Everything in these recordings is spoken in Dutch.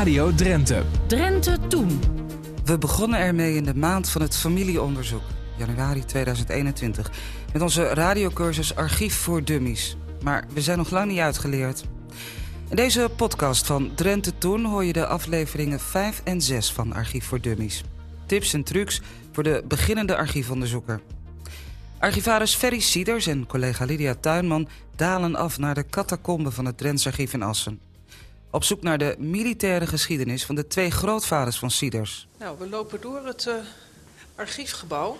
Radio Drenthe. Drenthe Toen. We begonnen ermee in de maand van het familieonderzoek, januari 2021, met onze radiocursus Archief voor Dummies. Maar we zijn nog lang niet uitgeleerd. In deze podcast van Drenthe Toen hoor je de afleveringen 5 en 6 van Archief voor Dummies. Tips en trucs voor de beginnende archiefonderzoeker. Archivaris Ferry Sieders en collega Lydia Tuinman dalen af naar de catacombe van het Drents Archief in Assen. Op zoek naar de militaire geschiedenis van de twee grootvaders van Sieders. Nou, we lopen door het uh, archiefgebouw.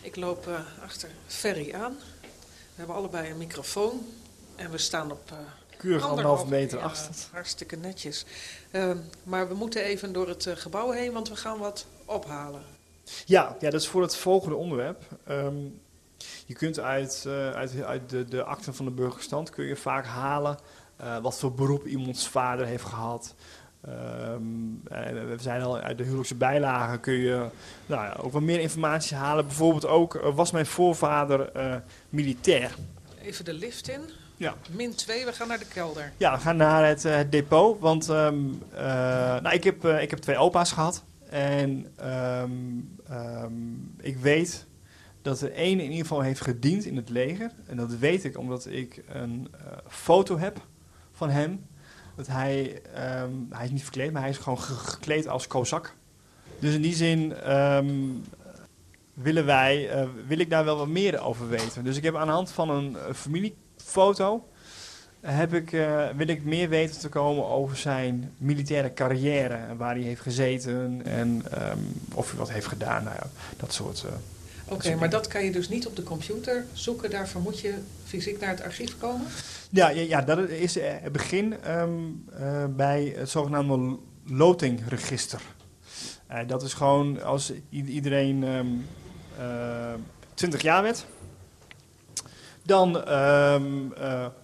Ik loop uh, achter Ferry aan. We hebben allebei een microfoon en we staan op. Uh, Keurig anderhalve meter ja, achter. Hartstikke netjes. Ehm, maar we moeten even door het gebouw heen, want we gaan wat ophalen. Ja, ja dat is voor het volgende onderwerp. Um, je kunt uit, uit, uit de, de akten van de burgerstand kun je vaak halen uh, wat voor beroep iemands vader heeft gehad. Um, we zijn al uit de huwelijkse bijlagen kun je nou ja, ook wat meer informatie halen. Bijvoorbeeld ook, uh, was mijn voorvader uh, militair? Even de lift in. Ja. Min 2, we gaan naar de kelder. Ja, we gaan naar het, het depot. Want um, nou, ik, heb, ik heb twee opa's gehad. En um, ik weet dat de ene in ieder geval heeft gediend in het leger. En dat weet ik omdat ik een foto heb van hem. Dat hij, um, hij is niet verkleed, maar hij is gewoon gekleed als kozak. Dus in die zin um, willen wij, uh, wil ik daar wel wat meer over weten. Dus ik heb aan de hand van een familiefoto, heb ik, uh, wil ik meer weten te komen over zijn militaire carrière. En waar hij heeft gezeten en um, of hij wat heeft gedaan. Nou ja, dat soort... Oké, okay, maar dat kan je dus niet op de computer zoeken. Daarvoor moet je fysiek naar het archief komen? Ja, ja, ja dat is het begin um, uh, bij het zogenaamde lotingregister. Uh, dat is gewoon als iedereen um, uh, 20 jaar werd, dan um,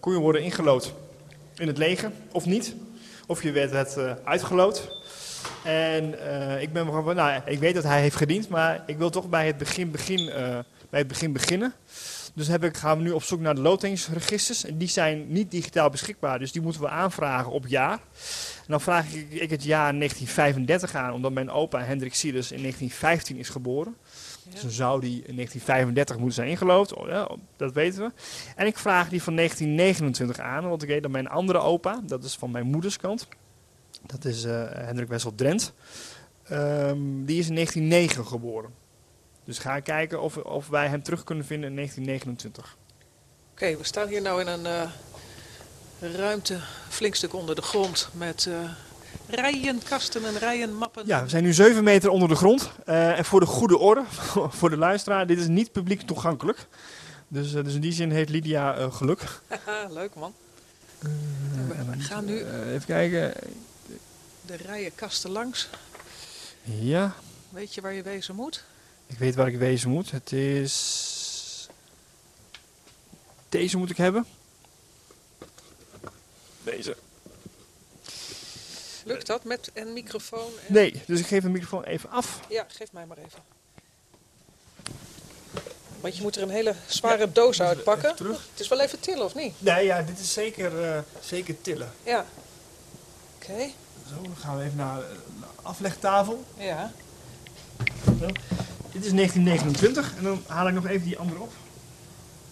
kon je worden ingelood in het leger of niet. Of je werd het uitgeloot. En uh, ik ben gewoon, nou, ik weet dat hij heeft gediend, maar ik wil toch bij het begin, begin, uh, bij het begin beginnen. Dus heb ik, gaan we nu op zoek naar de lotingsregisters. En die zijn niet digitaal beschikbaar, dus die moeten we aanvragen op jaar. En dan vraag ik, ik het jaar 1935 aan, omdat mijn opa Hendrik Sieders in 1915 is geboren. Ja. Dus dan zou die in 1935 moeten zijn ingeloofd, oh, ja, dat weten we. En ik vraag die van 1929 aan, want ik weet dat mijn andere opa, dat is van mijn moeders kant, dat is uh, Hendrik Wessel Drent. Um, die is in 1909 geboren. Dus ga kijken of, of wij hem terug kunnen vinden in 1929. Oké, okay, we staan hier nou in een uh, ruimte, flink stuk onder de grond, met uh, rijen kasten en rijen mappen. Ja, we zijn nu 7 meter onder de grond. Uh, en voor de goede orde, voor de luisteraar, dit is niet publiek toegankelijk. Dus, dus in die zin heeft Lydia geluk. Leuk man. we gaan nu... even kijken de rijen kasten langs. Ja. Weet je waar je wezen moet? Ik weet waar ik wezen moet. Het is... Deze moet ik hebben. Deze. Lukt dat met een microfoon? En... Nee, dus ik geef de microfoon even af. Ja, geef mij maar even. Want je moet er een hele zware ja, doos uitpakken. Het is wel even tillen, of niet? Nee, ja, dit is zeker, uh, zeker tillen. Ja. Oké. Okay. Zo, dan gaan we even naar de aflegtafel. Ja. Zo. Dit is 1929 en dan haal ik nog even die andere op.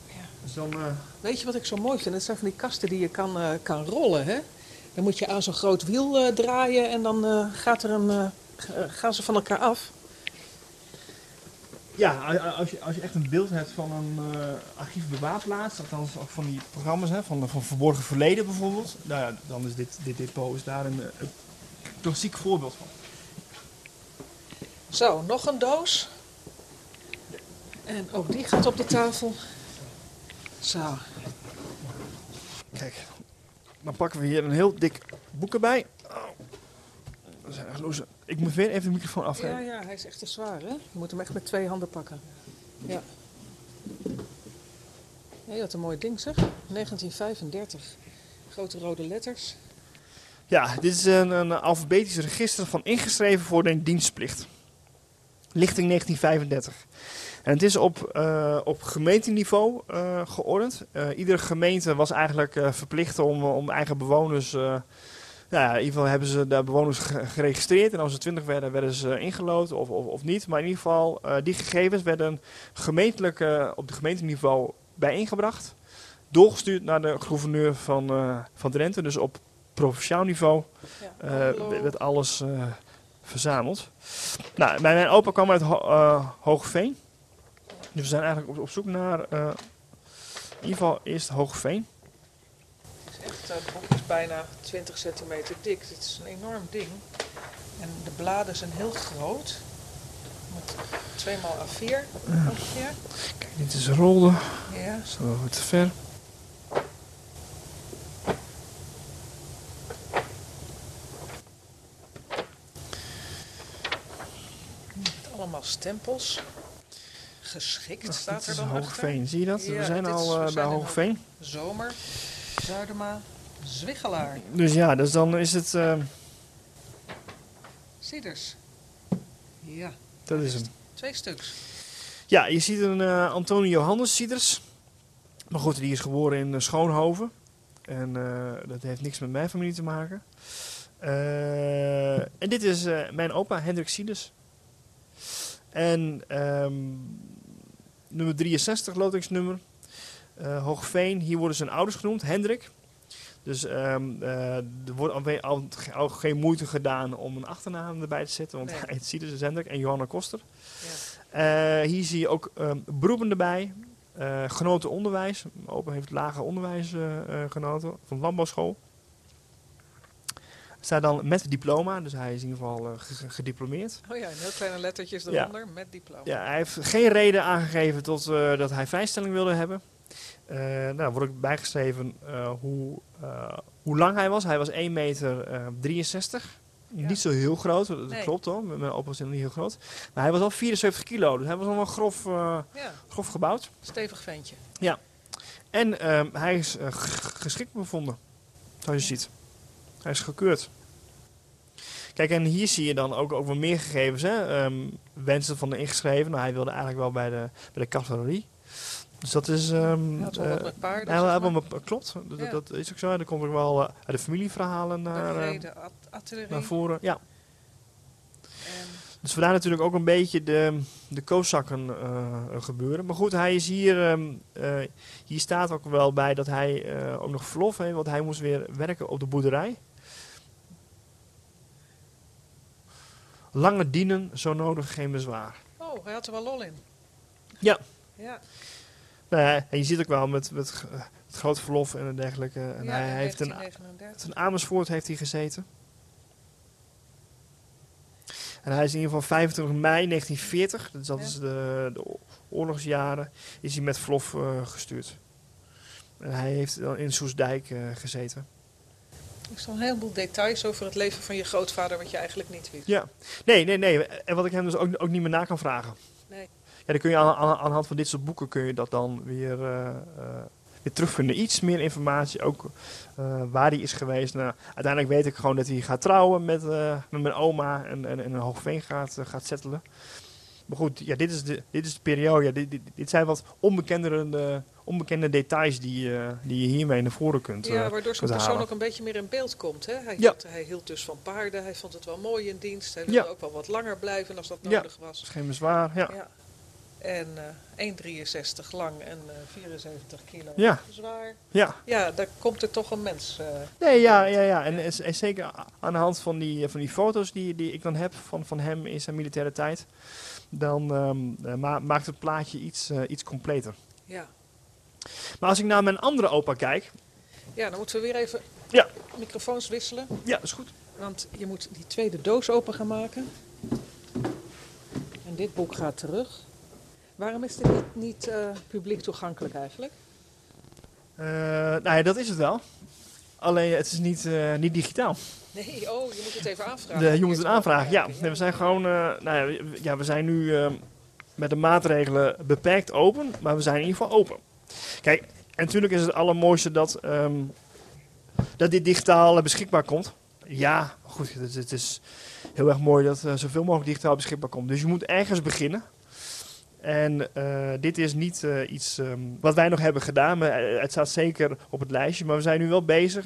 Ja. Dus dan, uh... Weet je wat ik zo mooi vind? Het zijn van die kasten die je kan, uh, kan rollen. Hè? Dan moet je aan zo'n groot wiel uh, draaien en dan gaat er een, gaan ze van elkaar af. Ja, als je, als je echt een beeld hebt van een uh, archiefbewaarplaats, althans ook van die programma's, hè, van, van Verborgen Verleden bijvoorbeeld, nou ja, dan is dit, dit depot is een klassiek voorbeeld van. Zo, nog een doos. En ook die gaat op de tafel. Zo. Kijk, dan pakken we hier een heel dik boek erbij. Oh. Dat zijn echt loze. Ik moet weer even de microfoon afgeven. Ja, ja, hij is echt te zwaar, hè? Je moet hem echt met twee handen pakken. Ja. Nee, dat een mooi ding, zeg. 1935. Grote rode letters. Ja, dit is een, een alfabetisch register van ingeschreven voor de dienstplicht. Lichting 1935. En het is op, uh, op gemeenteniveau uh, geordend. Uh, iedere gemeente was eigenlijk verplicht om, om eigen bewoners Nou ja, in ieder geval hebben ze de bewoners ge- geregistreerd. En als er 20 werden, werden ze ingelood of, of, of niet. Maar in ieder geval, eh, die gegevens werden gemeentelijk eh, op de gemeenteniveau bijeengebracht. Doorgestuurd naar de gouverneur van, eh, van Drenthe. Dus op provinciaal niveau eh, werd alles eh, verzameld. Nou, mijn, mijn opa kwam uit Ho eh, Hoogveen. Dus we zijn eigenlijk op, op zoek naar, in ieder geval eerst Hoogveen. Het is echt, het boek is bijna 20 centimeter dik. Het is een enorm ding. En de bladen zijn heel groot. Met 2 x A4 ongeveer. Kijk, dit is rolde. Ja. Goed te ver. Met stempels. Geschikt staat er dan achter. Hoogveen, zie je dat? Ja, we zijn al eh, bij Hoogveen. Zomer, Zuidema, Zwiggelaar. Dus ja, dus dan is het, Cieders. Ja, dat is hem. twee stuks. Ja, je ziet een eh, Antonio Johannes Sieders. Maar goed, die is geboren in Schoonhoven. En dat heeft niks met mijn familie te maken. En dit is mijn opa, Hendrik Sieders. En ehm, nummer 63, lotingsnummer. Eh Hoogveen, hier worden zijn ouders genoemd, Hendrik. Dus ehm, eh, er wordt al, al geen moeite gedaan om een achternaam erbij te zetten. Want Nee. hij Sieders, is Hendrik en Johanna Koster. Ja. Eh, hier zie je ook beroepen erbij. Genoten onderwijs. Opa heeft lager onderwijs genoten van de landbouwschool. Staat dan met diploma, dus hij is in ieder geval eh, ge- ge- gediplomeerd. Oh ja, en heel kleine lettertjes Ja. eronder met diploma. Ja, hij heeft geen reden aangegeven tot eh, dat hij vrijstelling wilde hebben. Eh nou, wordt ook bijgeschreven hoe, hoe lang hij was. Hij was 1 meter eh, 63. Ja. Niet zo heel groot, dat Nee. klopt hoor. Mijn opa was niet heel groot. Maar hij was al 74 kilo, dus hij was al wel grof, Ja, grof gebouwd. stevig ventje. En ehm, hij is geschikt bevonden, zoals je ziet. Hij is gekeurd. Kijk, en hier zie je dan ook, ook wel meer gegevens. Hè? Ehm, wensen van de ingeschreven. Nou, hij wilde eigenlijk wel bij de, bij de cavalerie. Dus dat is... ehm, Hij had wel wat met paarden. wel maar. met- klopt, dat, Ja. dat is ook zo. Er komt ook wel eh, uit de familieverhalen naar, eh, artillerie. naar voren. Ja. En Dus vandaar natuurlijk ook een beetje de, de kooszakken eh, gebeuren. Maar goed, hij is hier, ehm, hier staat ook wel bij dat hij ook nog verlof heeft, want hij moest weer werken op de boerderij. Lange dienen, zo nodig geen bezwaar. Oh, hij had er wel lol in. Ja. Ja, Nou en je ziet ook wel met, met g- het grote verlof en dergelijke. En ja hij in heeft een, 1939. in Amersfoort heeft hij gezeten. En hij is in ieder geval 25 mei 1940, dus dat Ja. is de, de oorlogsjaren, is hij met verlof eh, gestuurd. En hij heeft dan in Soesdijk eh, gezeten. Er staan een heleboel details over het leven van je grootvader wat je eigenlijk niet wist. Ja, nee, nee, nee. En wat ik hem dus ook, ook niet meer na kan vragen. Nee. Ja, dan kun je aan, aan, aan de hand van dit soort boeken kun je dat dan weer, eh, eh, weer terugvinden. Iets meer informatie, ook eh, waar hij is geweest. Nou, uiteindelijk weet ik gewoon dat hij gaat trouwen met, met mijn oma en, en, en in Hoogveen gaat, gaat settelen. Maar goed, ja, dit, is de, dit is de periode. Ja, dit, dit, dit zijn wat onbekendere, onbekende details die, eh, die je hiermee naar voren kunt. Ja, eh, waardoor zo'n persoon ook een beetje meer in beeld komt. Hè? Hij, Ja. hield, hij hield dus van paarden, hij vond het wel mooi in dienst. Hij Ja. wilde ook wel wat langer blijven als dat nodig Dat was. is geen bezwaar. Ja. Ja. En eh 1,63 lang en eh 74 kilo Ja. zwaar. ja. Ja, daar komt er toch een mens. Nee, ja, ja, ja. En, zeker aan de hand van die, van die foto's die, die ik dan heb van, van hem in zijn militaire tijd, dan ehm, eh, ma- maakt het plaatje iets, iets completer. ja. Maar als ik naar mijn andere opa kijk, ja, dan moeten we weer even Ja. microfoons wisselen. ja, is goed. Want je moet die tweede doos open gaan maken. En dit boek gaat terug. Waarom is dit niet, niet eh, publiek toegankelijk eigenlijk? Eh, nou ja, dat is het wel. Alleen het is niet, eh, niet digitaal. Nee, oh, je moet het even aanvragen. De, je moet het aanvragen, ja. we zijn gewoon, nou ja, we- ja, we zijn nu eh, met de maatregelen beperkt open, maar we zijn in ieder geval open. Kijk, en natuurlijk is het allermooiste dat, ehm, dat dit digitaal eh, beschikbaar komt. Ja, goed, het, is- het is heel erg mooi dat eh, zoveel mogelijk digitaal beschikbaar komt. Dus je moet ergens beginnen. En eh, dit is niet iets ehm, wat wij nog hebben gedaan. Maar het staat zeker op het lijstje. Maar we zijn nu wel bezig.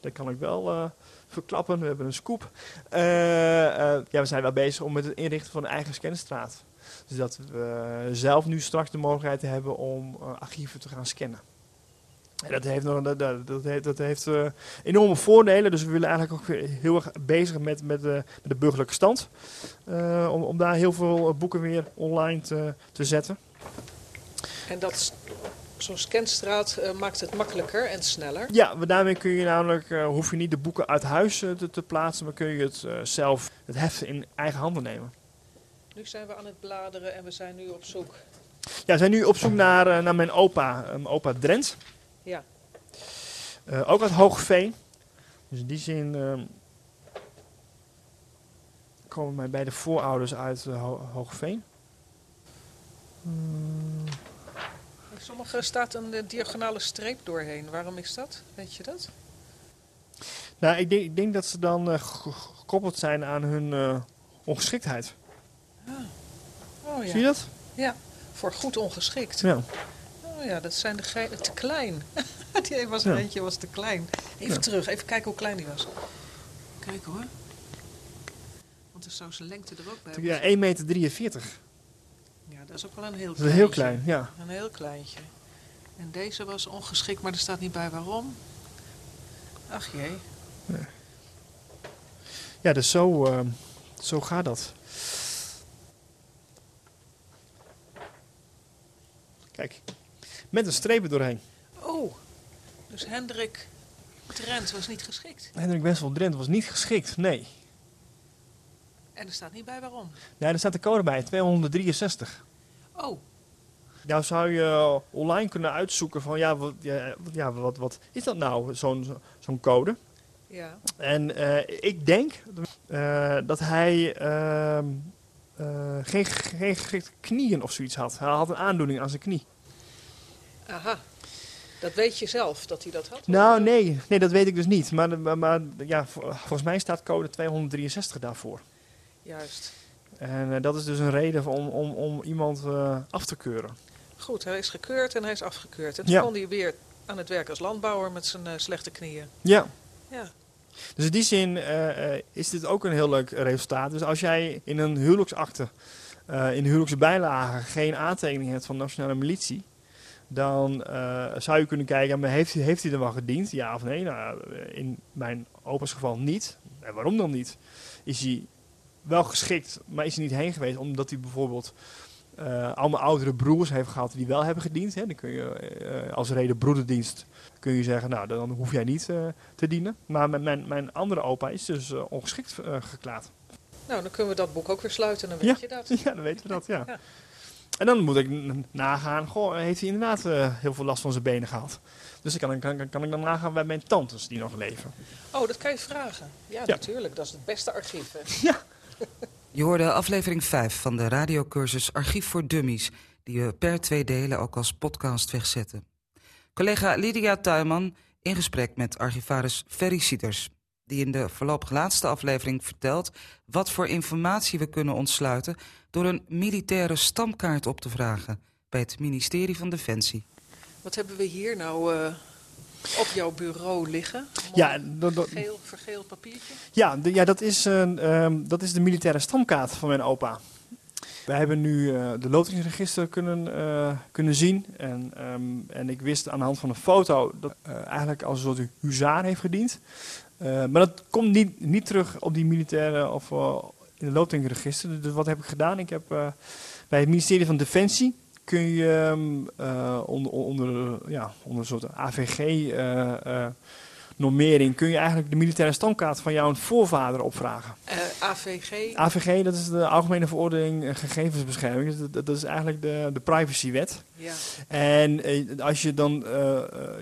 dat kan ik wel verklappen. We hebben een scoop. Ja, we zijn wel bezig om met het inrichten van een eigen scanstraat. Dus dat we zelf nu straks de mogelijkheid hebben om eh, archieven te gaan scannen. En dat heeft, nog, dat, dat, dat heeft, dat heeft eh, enorme voordelen. Dus we willen eigenlijk ook heel erg bezig met, met, de, met de burgerlijke stand. Eh, om, om daar heel veel eh, boeken weer online te, te zetten. En dat zo'n scanstraat eh, maakt het makkelijker en sneller. Ja, daarmee kun je namelijk, eh, hoef je niet de boeken uit huis eh, te, te plaatsen, maar kun je het eh, zelf, het heft in eigen handen nemen. Nu zijn we aan het bladeren en we zijn nu op zoek. Ja, we zijn nu op zoek naar, eh, naar mijn opa, mijn opa Drent. Ja. Eh, ook uit Hoogveen. Dus in die zin ehm, komen mijn beide voorouders uit eh, Ho- Hoogveen. Hmm, In sommige staat een diagonale streep doorheen. Waarom is dat? Weet je dat? nou, ik denk, ik denk dat ze dan gekoppeld zijn aan hun ongeschiktheid. Oh Zie je ja, dat? voor goed ongeschikt. Ja. Oh ja, dat zijn de te klein. die was een Ja. eentje was te klein. Even Ja. terug, even kijken hoe klein die was. Kijk hoor. Want er zou zijn lengte er ook bij Ja, moeten. 1,43 meter. Ja, dat is ook wel een heel Dat klein. is heel klein, ja. Een heel kleintje. En deze was ongeschikt, maar er staat niet bij waarom. Ach jee. Ja, dus zo, eh, zo gaat dat. Kijk, met een streep doorheen. Oh, dus Hendrik Trent was niet geschikt. Hendrik Wessel Drent was niet geschikt, nee. En er staat niet bij waarom. Ja, er staat de code bij, 263. Oh, Nou zou je online kunnen uitzoeken van, ja, wat, ja, wat- ja, wat, wat is dat nou, zo'n zo'n code? ja. En eh, ik denk eh, dat hij ehm, eh, geen, geen knieën of zoiets had. Hij had een aandoening aan zijn knie. Aha. Dat weet je zelf, dat hij dat had? Nou, nee, nee, dat weet ik dus niet. Maar, maar, maar ja, vol- volgens mij staat code 263 daarvoor. Juist. En eh, dat is dus een reden om, om, om iemand eh, af te keuren. Goed, hij is gekeurd en hij is afgekeurd. En toen Ja. kon hij weer aan het werk als landbouwer met zijn slechte knieën. Ja. Ja. Dus in die zin eh, eh, is dit ook een heel leuk resultaat. Dus als jij in een huwelijksakte, eh, in de huwelijksbijlage, geen aantekening hebt van nationale militie, dan zou je kunnen kijken, maar heeft, heeft hij er wel gediend? Ja of nee? Nou, in mijn opa's geval niet. En waarom dan niet? Is hij wel geschikt, maar is hij niet heen geweest omdat hij bijvoorbeeld eh, allemaal oudere broers heeft gehad die wel hebben gediend? Hè? Dan kun je eh, als reden broederdienst kun je zeggen, nou dan hoef jij niet eh, te dienen. Maar mijn, mijn, mijn andere opa is dus ongeschikt geklaard. Nou, dan kunnen we dat boek ook weer sluiten, dan Ja. weet je dat. Ja, dan weten we dat, ja. Ja. En dan moet ik nagaan, goh, heeft hij inderdaad heel veel last van zijn benen gehad? Dus dan kan, kan, kan ik dan nagaan bij mijn tantes die nog leven. Oh, dat kan je vragen. Ja, Ja. natuurlijk. Dat is het beste archief. hè. Je hoorde aflevering 5 van de radiocursus Archief voor Dummies... die we per twee delen ook als podcast wegzetten. Collega Lydia Tuinman in gesprek met archivaris Ferry Sieters... die in de voorlopig laatste aflevering vertelt... wat voor informatie we kunnen ontsluiten... door een militaire stamkaart op te vragen... bij het ministerie van Defensie. Wat hebben we hier nou eh, op jouw bureau liggen? Ja, dat- dat- Geel, vergeeld papiertje. Ja, ja dat, is, een, ehm, dat is de militaire stamkaart van mijn opa. Wij hebben nu eh, de lotingsregister kunnen, eh, kunnen zien. En, ehm, en ik wist aan de hand van een foto dat eh, eigenlijk als een soort huzaar heeft gediend. Maar dat komt niet, niet terug op die militaire of in de lotingsregister. Dus wat heb ik gedaan? Ik heb bij het ministerie van Defensie kun je eh, onder, onder, ja, onder een soort AVG eh, eh, normering kun je eigenlijk de militaire stamkaart van jouw voorvader opvragen. Eh, AVG. AVG, dat is de Algemene Verordening eh, Gegevensbescherming. Dus dat, dat is eigenlijk de, de privacywet. Ja. En eh, als je dan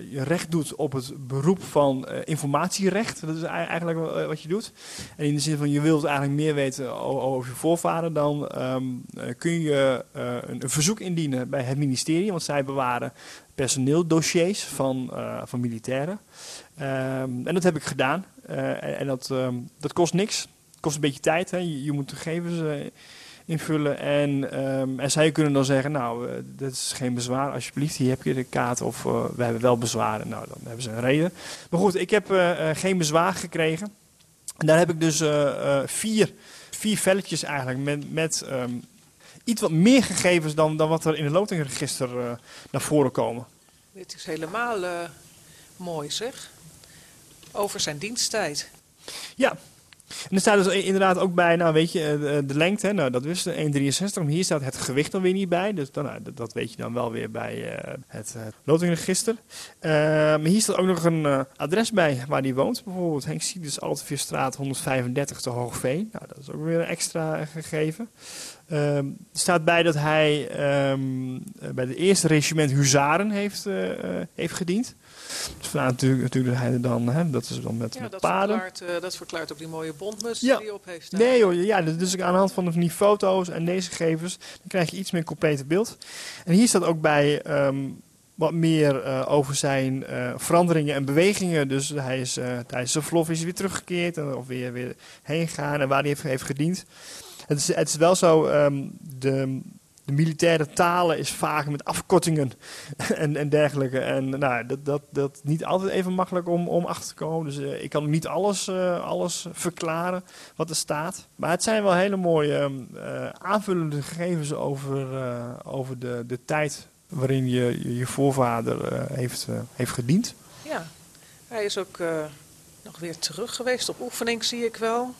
je recht doet op het beroep van informatierecht, dat is ei- eigenlijk wat je doet. En in de zin van je wilt eigenlijk meer weten over je voorvader, dan ehm, eh, kun je een, een verzoek indienen bij het ministerie, want zij bewaren personeeldossiers van, van militairen. Ehm, en dat heb ik gedaan. Eh, en en dat, ehm, dat kost niks. Het kost een beetje tijd. Hè. Je, moet de gegevens eh, invullen. En, ehm, en zij kunnen dan zeggen, nou, eh, dat is geen bezwaar, alsjeblieft, hier heb je de kaart. Of eh, we hebben wel bezwaren. Nou, dan hebben ze een reden. Maar goed, ik heb geen bezwaar gekregen. En daar heb ik dus vier, vier velletjes eigenlijk met, met iets wat meer gegevens dan, dan wat er in het lotingregister naar voren komen. Dit is helemaal mooi zeg. Over zijn diensttijd. Ja. En er staat dus inderdaad ook bij, nou weet je, eh, de, lengte, nou dat wist 1,63. Maar hier staat het gewicht dan weer niet bij. Dus dan, nou, dat, weet je dan wel weer bij eh, het, het lotingregister. Eh, maar hier staat ook nog een eh, adres bij waar hij woont. Bijvoorbeeld Henk Sieders, Alteveerstraat 135 te Hoogveen. Nou, dat is ook weer een extra eh, gegeven. Ehm, er staat bij dat hij ehm, eh, bij de eerste regiment Huzaren heeft, eh, heeft gediend. Dus vandaar natuurlijk, natuurlijk dat hij dan, hè, dat is dan met, Ja, met dat paarden. verklaart, dat verklaart ook die mooie bondmus Ja. die hij op heeft. staan. Nee hoor, ja, dus aan de hand van die foto's en deze gegevens, dan krijg je iets meer complete beeld. En hier staat ook bij ehm, wat meer over zijn veranderingen en bewegingen. Dus hij is tijdens zijn verlof is hij weer teruggekeerd en, of weer, weer heen gegaan en waar hij heeft, heeft gediend. Het is, het wel zo, ehm, de, de militaire talen is vaak met afkortingen en, en dergelijke. En nou, dat, dat, dat niet altijd even makkelijk om, om achter te komen. Dus eh, ik kan niet alles, eh, alles verklaren wat er staat. Maar het zijn wel hele mooie ehm, eh, aanvullende gegevens over, over de, de tijd waarin je je, voorvader heeft, heeft gediend. Ja, hij is ook nog weer terug geweest op oefening, zie ik wel.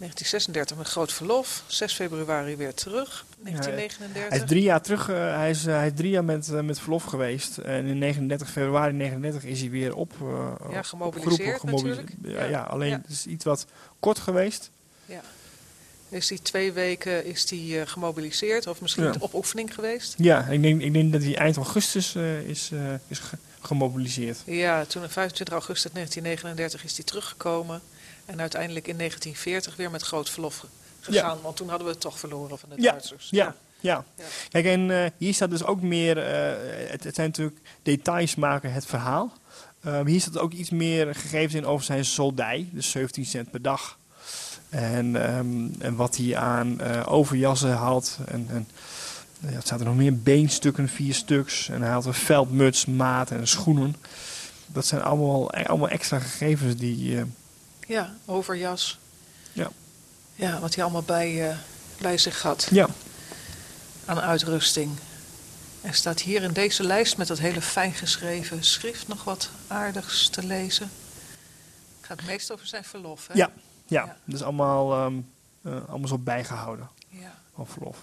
1936 met groot verlof. 6 februari weer terug. 1939. Hij is drie jaar terug, eh, hij, is, eh, hij is drie jaar met, eh, met verlof geweest. En in 39 februari 39 is hij weer op, eh, Ja, gemobiliseerd opgeroepen. Ja, Ja. alleen Ja. het is iets wat kort geweest. Ja. Is die twee weken is die, eh, gemobiliseerd of misschien Ja. op oefening geweest? Ja, ik denk, ik denk dat hij eind augustus eh, is, eh, is ge- gemobiliseerd. Ja, toen op 25 augustus 1939 is hij teruggekomen. En uiteindelijk in 1940 weer met groot verlof ge- gegaan. Want toen hadden we het toch verloren van de Duitsers. Ja, ja. Ja. Kijk, en eh, hier staat dus ook meer, eh, het, het zijn natuurlijk details maken het verhaal. Ehm, hier staat ook iets meer gegevens in over zijn soldij, dus 17 cent per dag. En, ehm, en wat hij aan eh, overjassen had. En, en ja, er zaten nog meer beenstukken, vier stuks. En hij had een veldmuts, maat en schoenen. Dat zijn allemaal, allemaal extra gegevens die... Ja, overjas. Ja. Ja, wat hij allemaal bij, eh, bij zich had ja, aan uitrusting. Er staat hier in deze lijst met dat hele fijn geschreven schrift nog wat aardigs te lezen. Het gaat meest over zijn verlof, hè? Ja. ja, is allemaal, ehm, eh, allemaal zo bijgehouden. Ja. van verlof.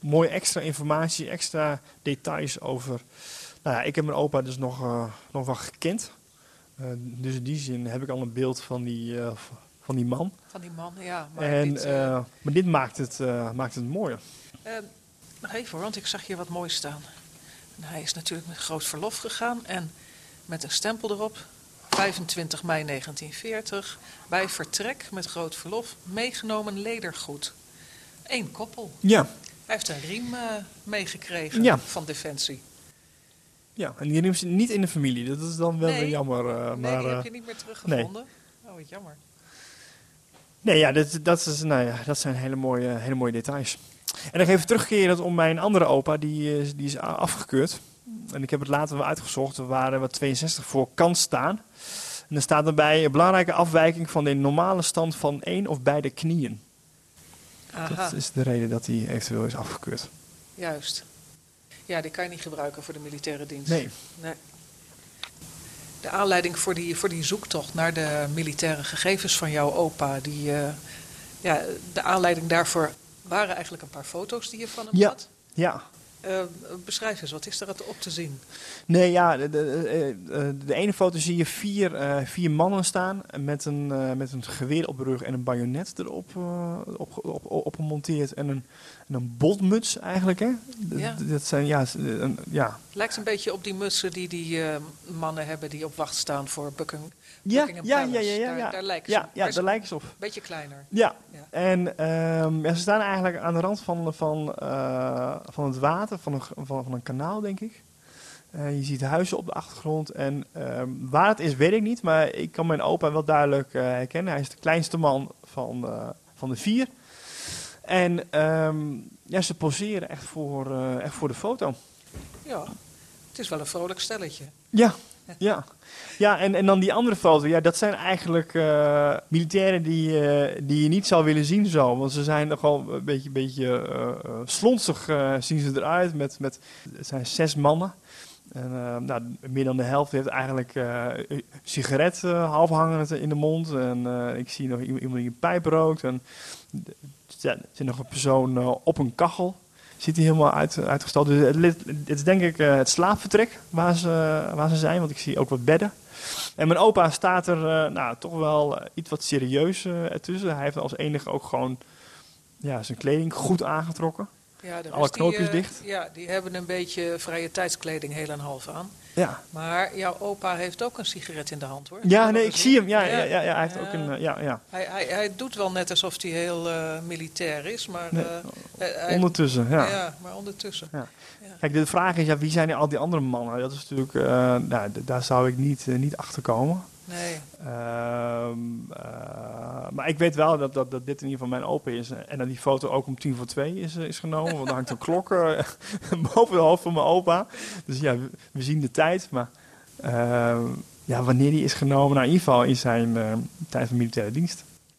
Mooie extra informatie, extra details over. Nou ja, ik heb mijn opa dus nog, eh, nog wel gekend. Eh, dus in die zin heb ik al een beeld van die, eh, van die man. Van die man, ja. Maar, en, dit, eh, maar dit maakt het, maakt het mooier. nog even want ik zag hier wat moois staan. En hij is natuurlijk met groot verlof gegaan en met een stempel erop. 25 mei 1940. Bij vertrek met groot verlof meegenomen ledergoed. Eén koppel. Ja, Hij heeft een riem meegekregen Ja. van Defensie. Ja, en die riem zit niet in de familie. Dat is dan wel Nee. weer jammer. eh, nee, maar, die eh, heb je niet meer teruggevonden. Oh, wat jammer. Nee, ja, dat, dat, is, nou ja, dat zijn hele mooie, hele mooie details. En nog even terugkerend om mijn andere opa, die, is- die is afgekeurd. En ik heb het later wel uitgezocht, er waren wat 62 voor kan staan. En er staat erbij een belangrijke afwijking van de normale stand van één of beide knieën. Aha, Dat is de reden dat hij eventueel is afgekeurd. juist. Ja, die kan je niet gebruiken voor de militaire dienst. Nee. Nee. De aanleiding voor die, voor die zoektocht naar de militaire gegevens van jouw opa, die, eh, ja, de aanleiding daarvoor waren eigenlijk een paar foto's die je van hem Ja. had. Ja, Eh, beschrijf eens, wat is er op te zien? Nee, ja, de, de, eh, eh, de ene foto zie je vier, vier mannen staan met een, met een geweer op de rug en een bajonet erop op, op, gemonteerd. En een, en een botmuts eigenlijk, hè? D- Ja. d- Dat zijn, ja, een, ja. Lijkt een beetje op die mutsen die die mannen hebben die op wacht staan voor Bucking, Ja, ja, ja, ja, ja, Daar, daar lijken ze Ja, op. daar lijken ze op. Beetje kleiner. Ja, Ja. en ehm, ja, ze staan eigenlijk aan de rand van, van, van het water, van een, van, van een kanaal, denk ik. Eh, je ziet huizen op de achtergrond. En ehm, waar het is, weet ik niet. Maar ik kan mijn opa wel duidelijk eh, herkennen. Hij is de kleinste man van, eh, van de vier. En ehm, ja, ze poseren echt voor, echt voor de foto. Ja, het is wel een vrolijk stelletje. Ja, ja. Ja, en, en dan die andere foto. Ja, dat zijn eigenlijk eh, militairen die, eh, die je niet zou willen zien zo. Want ze zijn nogal een beetje, beetje eh, eh, slonsig zien ze eruit. Met, met, het zijn zes mannen. En nou, meer dan de helft heeft eigenlijk een sigaret half hangend in de mond. En ik zie nog iemand die een pijp rookt. En er zit nog een persoon op een kachel. Zit hij helemaal uit, uitgestald. Dus het, het is denk ik eh, het slaapvertrek waar ze, waar ze zijn. Want ik zie ook wat bedden. En mijn opa staat er eh, nou, toch wel eh, iets wat serieus eh, ertussen. Hij heeft als enige ook gewoon ja, zijn kleding goed aangetrokken. Ja, de Alle die, knoopjes eh, dicht. Ja, die hebben een beetje vrije tijdskleding heel en half aan. Ja, Maar jouw opa heeft ook een sigaret in de hand hoor. ja nee, ik zie hem. Ja, ja. Ja, ja, hij heeft ook een... eh, ja, ja. Hij, hij, hij doet wel net alsof hij heel eh, militair is, maar, Nee, hij- hij- Ondertussen, ja. ja, maar ondertussen. Kijk, de vraag is, ja, wie zijn al die andere mannen? Dat is natuurlijk... nou, daar zou ik niet, niet achter komen. Nee, Ehm, eh, maar ik weet wel dat, dat, dat dit in ieder geval mijn opa is. En dat die foto ook om tien voor twee is, eh, is genomen. Want er hangt een klok eh, boven het hoofd van mijn opa. Dus ja, we, we zien de tijd. Maar ehm, ja, wanneer die is genomen, nou in ieder geval in zijn tijd van militaire dienst.